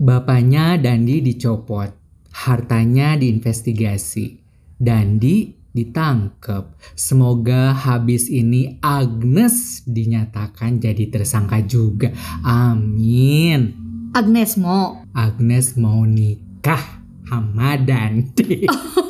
Bapaknya Dandi dicopot, hartanya diinvestigasi. Dandi ditangkap. Semoga habis ini Agnes dinyatakan jadi tersangka juga. Amin. Agnes mau. Agnes mau nikah sama Dandi.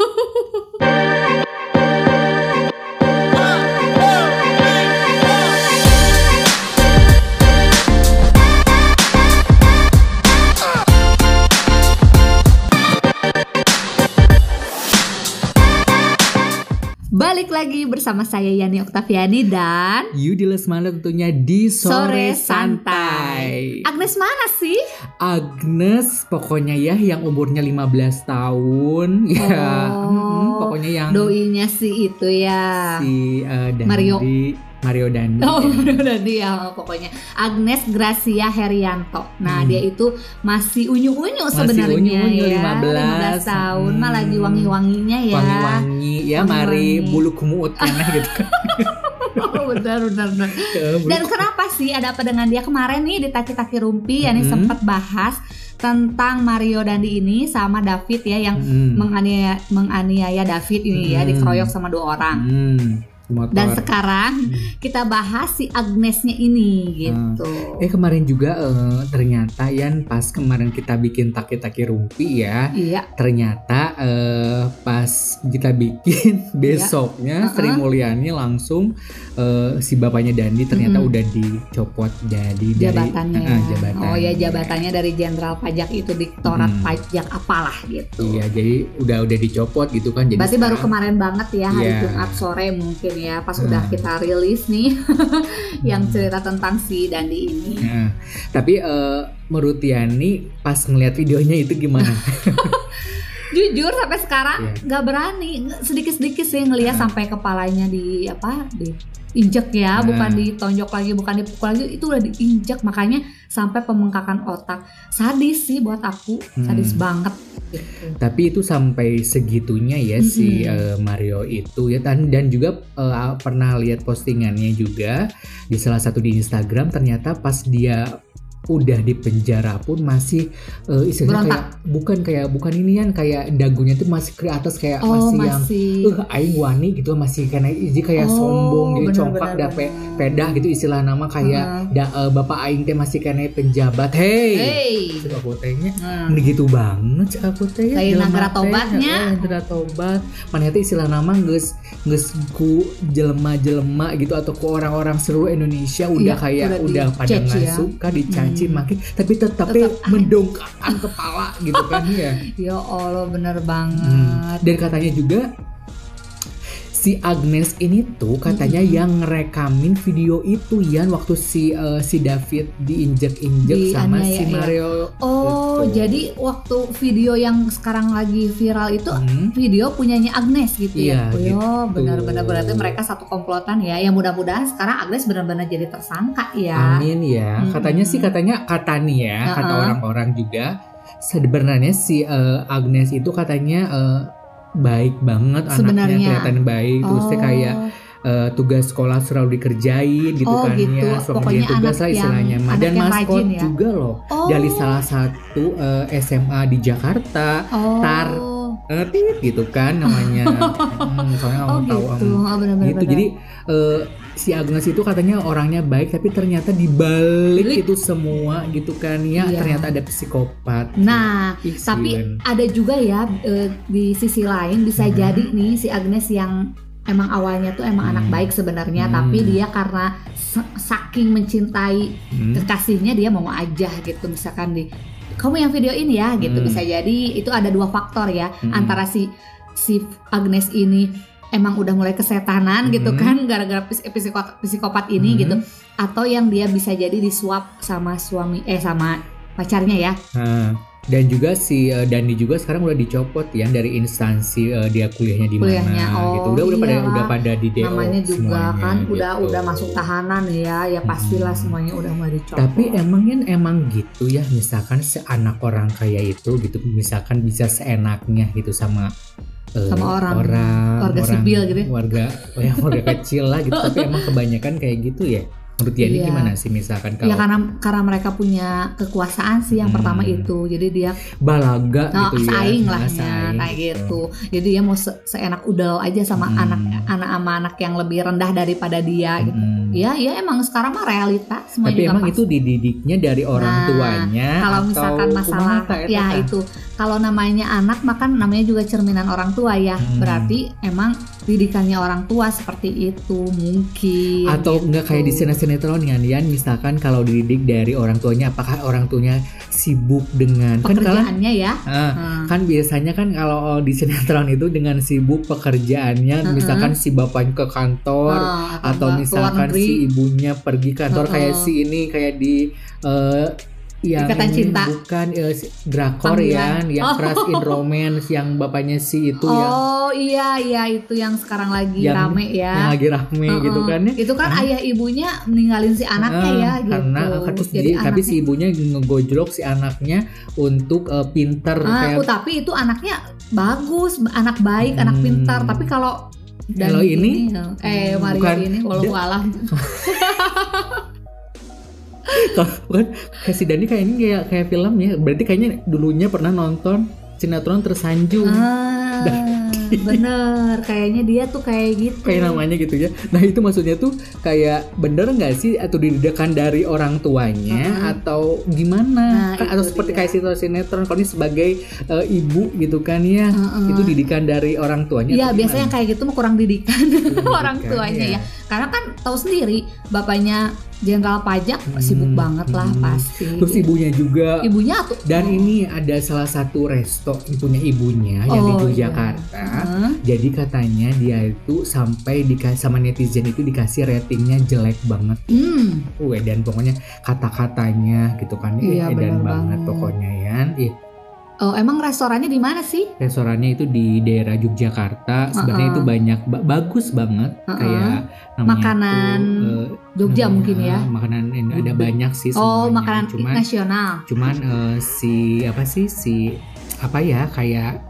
bersama saya Yani Oktaviani dan Yudi Lesmana tentunya di sore, Sore Santai. santai. Agnes mana sih? Agnes pokoknya ya yang umurnya 15 tahun ya. Oh. mm, pokoknya yang Doinya sih itu ya. si Dandi Mario. Mario Dandi. Oh, ya. udah dia pokoknya Agnes Gracia Herianto. Nah, Hmm. dia itu masih unyu-unyu Masih sebenarnya unyu-unyu, ya. 15. 15 tahun, mah Hmm. lagi wangi-wanginya ya. Wangi-wangi ya mari Wangi-wangi. bulu kumut aneh gitu kan. Oh, benar, benar, benar. Ya, Dan kenapa sih ada apa dengan dia kemarin nih di Taki-Taki Rumpi ya nih Hmm. sempat bahas tentang Mario Dandi ini sama David ya yang Hmm. menganiaya, menganiaya David ini ya Hmm. dikeroyok sama dua orang. Hmm, motor. Dan sekarang Hmm. kita bahas si Agnesnya ini gitu. Eh kemarin juga eh, ternyata Yan pas kemarin kita bikin taki-taki rumpi ya Iya, ternyata eh, pas kita bikin besoknya Uh-uh. Sri Mulyani langsung eh, si bapaknya Dandi ternyata Mm-mm. udah dicopot jadi dari jabatannya. Eh, jabatan. Oh ya jabatannya dari jenderal pajak itu Direktorat Hmm. Pajak apalah gitu. Iya jadi udah udah dicopot gitu kan jadi Berarti baru sekarang- kemarin banget ya hari Iya. Jumat sore mungkin ya pas Hmm. udah kita rilis nih yang Hmm. cerita tentang si Dandi ini. Nah, tapi eh, menurut Yani pas ngeliat videonya itu gimana? Jujur sampai sekarang Iya. nggak berani sedikit-sedikit sih ngelihat sampai kepalanya di apa di injek ya, Nah. bukan ditonjok lagi, bukan dipukul lagi, itu udah diinjek makanya sampai pembengkakan otak. Sadis sih buat aku, sadis Hmm. banget gitu. Tapi itu sampai segitunya ya si Mm-mm. eh, Mario itu ya dan dan juga eh, pernah lihat postingannya juga di salah satu di Instagram ternyata pas dia udah di penjara pun masih eh, istilahnya Berontak. kayak bukan kayak bukan ini kan kayak dagunya tuh masih ke atas kayak Oh, masih yang masih eh aing wani gitu masih karena jadi kayak Oh, sombong jadi bener, congkak bener, bener. pedah gitu istilah nama kayak Heeh. da- eh, bapak aing teh masih kena penjabat hey, Hey. Aku tehnya Nah. ini gitu banget aku teh Kayak nagara teh, tobatnya. nagara tobat mana istilah nama geus geus ku jelema-jelema gitu atau ku orang-orang seluruh Indonesia udah Iya, kayak udah udah, pada nggak ya. suka dicaci Hmm. makin tapi tetap Tetap mendongkakkan kepala gitu kan ya Ya Allah bener Hmm. banget. dan katanya juga si Agnes ini tuh katanya Mm-mm. yang ngerekamin video itu Yan waktu si eh, si David diinjek-injek sama Dianiaya, si iya. Mario Oh, Gitu. jadi waktu video yang sekarang lagi viral itu Hmm. video punyanya Agnes gitu ya. Oh, gitu. benar-benar berarti mereka satu komplotan ya. Yang mudah-mudahan sekarang Agnes benar-benar jadi tersangka ya. Amin ya. Mm-mm. Katanya sih katanya kata nih ya, kata Uh-uh. orang-orang juga sebenarnya si eh, Agnes itu katanya eh, baik banget Sebenarnya. anaknya kelihatan baik terus teh kayak eh, tugas sekolah selalu dikerjain gitu Oh, kan gitu. ya suka Pokoknya ngerjain tugas lah yang- istilahnya anak dan yang maskot ya. juga loh oh, dari salah satu eh, SMA di Jakarta oh. tar eh, tit gitu kan namanya Hmm, soalnya Oh kamu tahu gitu. Oh benar-benar. gitu jadi eh, si Agnes itu katanya orangnya baik tapi ternyata dibalik Balik. itu semua gitu kan ya Iya. ternyata ada psikopat Nah, Ih, tapi silen. ada juga ya eh, di sisi lain bisa Hmm. jadi nih si Agnes yang emang awalnya tuh emang anak Hmm. baik sebenarnya Hmm. tapi dia karena sa- saking mencintai Hmm. kekasihnya dia mau aja gitu misalkan di kamu yang videoin ya gitu Hmm. bisa jadi itu ada dua faktor ya Hmm. antara si si Agnes ini emang udah mulai kesetanan gitu Hmm. kan gara-gara psikopat, psikopat ini Hmm. gitu atau yang dia bisa jadi disuap sama suami eh sama pacarnya ya Nah, dan juga si eh, Dandi juga sekarang udah dicopot ya dari instansi eh, dia kuliahnya di mana Kuliahnya, oh, gitu udah udah pada iyalah. udah pada di DO namanya juga semuanya, kan udah gitu. udah masuk tahanan ya ya pastilah Hmm. semuanya udah mulai dicopot Tapi emang kan emang gitu ya misalkan seanak orang kaya itu gitu misalkan bisa seenaknya gitu sama eh, Sama orang, orang warga orang- sipil gitu ya. warga ya, warga kecil lah gitu tapi emang kebanyakan kayak gitu ya menurut Diani Iya. gimana sih misalkan Ya kalau karena karena mereka punya kekuasaan sih yang Hmm. pertama itu. Jadi dia balaga oh, gitu ya saing Nah, lahnya saing. kayak gitu. Jadi dia mau se- seenak udel aja sama Hmm. anak anak sama anak yang lebih rendah daripada dia gitu. Mm. Ya, ya emang sekarang mah realita semua Tapi juga emang pasti. itu dididiknya dari orang Nah, tuanya kalau atau misalkan masalah ya tah? itu kalau namanya anak makan namanya juga cerminan orang tua ya Hmm. berarti emang didikannya orang tua seperti itu mungkin atau gitu. enggak kayak di sinetron kan Yan misalkan kalau dididik dari orang tuanya apakah orang tuanya sibuk dengan kan pekerjaannya ya ah, Hmm. kan biasanya kan kalau di sinetron itu dengan sibuk pekerjaannya Mm-mm. misalkan si bapaknya ke kantor Oh, atau misalkan si ibunya pergi kantor Heeh. kayak si ini kayak di eh, yang Ikatan Cinta. bukan si- drakor Panggilan. ya yang Oh. Crush in Romance yang bapaknya si itu yang oh iya iya itu yang sekarang lagi Yang- rame yang ya lagi rame Heeh. gitu kan ya itu kan Ah. ayah ibunya meninggalin si anaknya Ah, ya gitu karena terus jadi jadi- tapi anaknya si ibunya ngegojlok si anaknya untuk eh, pinter Ah, kayak oh, tapi itu anaknya bagus, anak baik, anak Hmm. pintar. Tapi kalau Kalau ini? eh Mario Bukan. ini walau alam. kalau kan kayak si Dani kayak ini kayak kayak film ya. Berarti kayaknya dulunya pernah nonton sinetron tersanjung. Ah, bener, kayaknya dia tuh kayak gitu. kayak namanya gitu ya nah itu maksudnya tuh kayak bener nggak sih atau dididikan dari orang tuanya Mm-mm. atau gimana Nah, Kan- atau seperti dia. kayak sinetron sinetron kalau ini sebagai eh, ibu gitu kan ya Heeh. itu didikan dari orang tuanya Iya atau biasanya gimana? kayak gitu mah kurang didikan orang tuanya iya. ya. Karena kan tahu sendiri bapaknya jenderal pajak Hmm, sibuk banget lah hmm. pasti. terus ibunya juga ibunya tuh dan ini ada salah satu resto punya ibunya yang di Oh, Yogyakarta Heeh. Jadi katanya dia itu sampai dikasih sama netizen itu dikasih ratingnya jelek banget. Hmm. Uh, dan pokoknya kata-katanya gitu kan eh, Iya, bener banget banget. pokoknya ya. Ih, Oh emang restorannya di mana sih? restorannya itu di daerah Yogyakarta. Sebenarnya Uh-uh. itu banyak ba- bagus banget Uh-uh. kayak namanya Makanan tuh, eh, Jogja namanya, mungkin ya. Makanan ini ada banyak sih Oh semuanya. makanan cuman nasional, cuman eh, si apa sih si apa ya kayak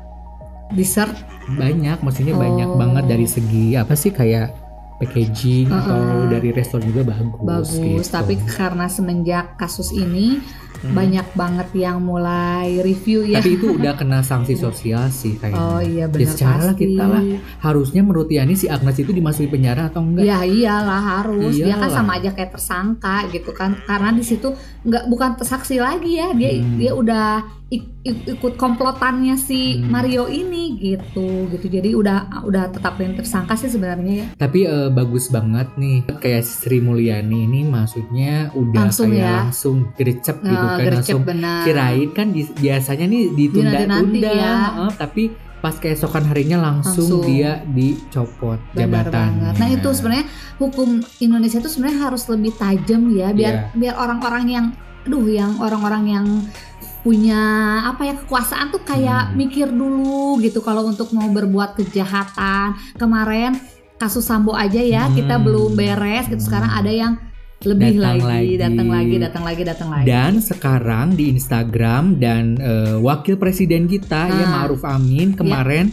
dessert. banyak maksudnya banyak Oh. banget dari segi apa sih kayak packaging Uh-uh. atau dari restoran juga bagus bagus gitu. tapi karena semenjak kasus ini Hmm. banyak banget yang mulai review ya tapi itu udah kena sanksi sosial sih kayaknya oh iya Ya, benar secara pasti kita lah, harusnya menurut Yani si Agnes itu dimasuki penjara atau enggak ya iyalah harus dia kan Iyalah. sama aja kayak tersangka gitu kan karena di situ nggak bukan saksi lagi ya dia Hmm. dia udah ikut komplotannya si Hmm. Mario ini gitu gitu jadi udah udah tetapin tersangka sih sebenarnya ya tapi eh, bagus banget nih kayak Sri Mulyani ini maksudnya udah Langsung kayak ya. langsung gercep gitu Nah, kan gercep langsung benar kirain kan di- biasanya nih ditunda-tunda ya. heeh, tapi pas keesokan harinya langsung, Langsung. dia dicopot banget. Nah itu sebenarnya hukum Indonesia itu sebenarnya harus lebih tajam ya biar Iya. biar orang-orang yang aduh yang orang-orang yang punya apa ya kekuasaan tuh kayak Hmm. mikir dulu gitu kalau untuk mau berbuat kejahatan. Kemarin kasus Sambo aja ya Hmm. kita belum beres gitu sekarang ada yang lebih Datang lagi, lagi. datang lagi, datang lagi, datang lagi. Dan sekarang di Instagram dan eh, wakil presiden kita ya Nah. Ma'ruf Amin kemarin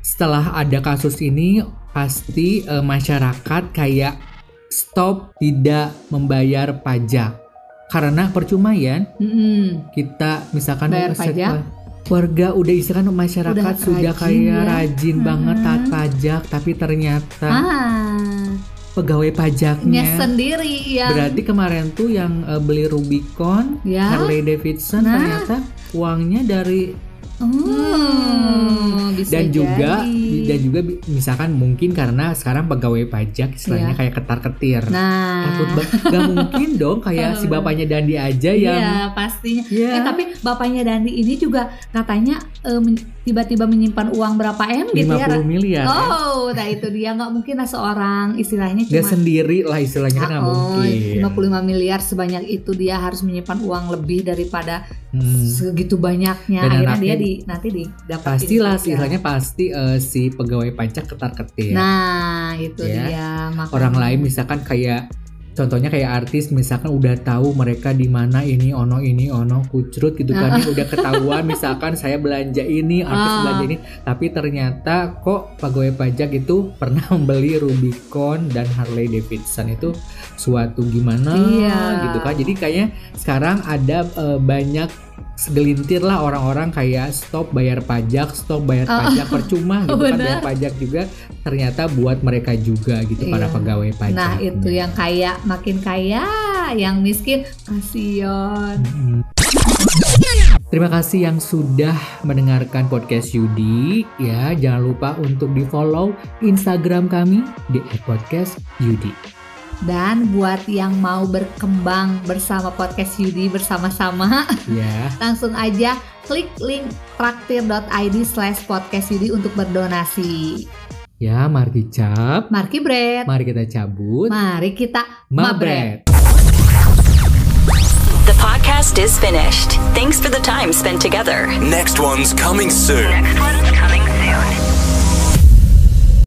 setelah ada kasus ini pasti eh, masyarakat kayak stop tidak membayar pajak karena percuma ya Mm-mm. kita misalkan Bayar pajak. warga udah misalkan masyarakat Udah sudah kayak ya. rajin banget taat Hmm. pajak tapi ternyata Ah, pegawai nya pajaknya sendiri yang Berarti kemarin tuh yang eh, beli Rubicon, ya. Harley Davidson Nah. ternyata uangnya dari Hmm, bisa dan juga jadi. dan juga misalkan mungkin karena sekarang pegawai pajak istilahnya Iya. kayak ketar-ketir. Nah, Takut gak mungkin dong kayak si bapaknya Dandi aja iya yang pastinya. ya Eh tapi bapaknya Dandi ini juga katanya men- tiba-tiba menyimpan uang berapa m gitu ya? 50 miliar. ya. Oh, nah itu dia nggak mungkin lah seorang istilahnya cuma sendiri lah istilahnya kan nggak Oh, mungkin. 55 miliar sebanyak itu dia harus menyimpan uang lebih daripada Hmm. segitu banyaknya. Dan Akhirnya anaknya dia di nanti di dapat Pastilah ini juga. istilahnya pasti eh, si pegawai pajak ketar-ketir. Nah, itu Ya. dia makanya. Orang lain misalkan kayak contohnya kayak artis misalkan udah tahu mereka di mana ini ono ini ono kucrut gitu kan ya, udah ketahuan misalkan saya belanja ini artis Ah. belanja ini tapi ternyata kok pegawai pajak itu pernah membeli Rubicon dan Harley Davidson itu suatu gimana Iya. gitu kan jadi kayaknya sekarang ada eh, banyak segelintir lah orang-orang kayak stop bayar pajak, stop bayar Ah. pajak percuma gitu kan bayar pajak juga ternyata buat mereka juga gitu para Iya. pegawai pajak. Nah itu yang kaya makin kaya, yang miskin kasihan. Mm-mm. Terima kasih yang sudah mendengarkan podcast Yudi ya. Jangan lupa untuk di follow Instagram kami di @podcastyudi. Dan buat yang mau berkembang bersama podcast Yudi bersama-sama, Ya, langsung aja klik link traktir.id slash podcast Yudi untuk berdonasi. ya mari dicap, Marki Bread, mari kita cabut, mari kita mabret. The podcast is finished. Thanks for the time spent together. Next one's coming soon. Next one's coming soon.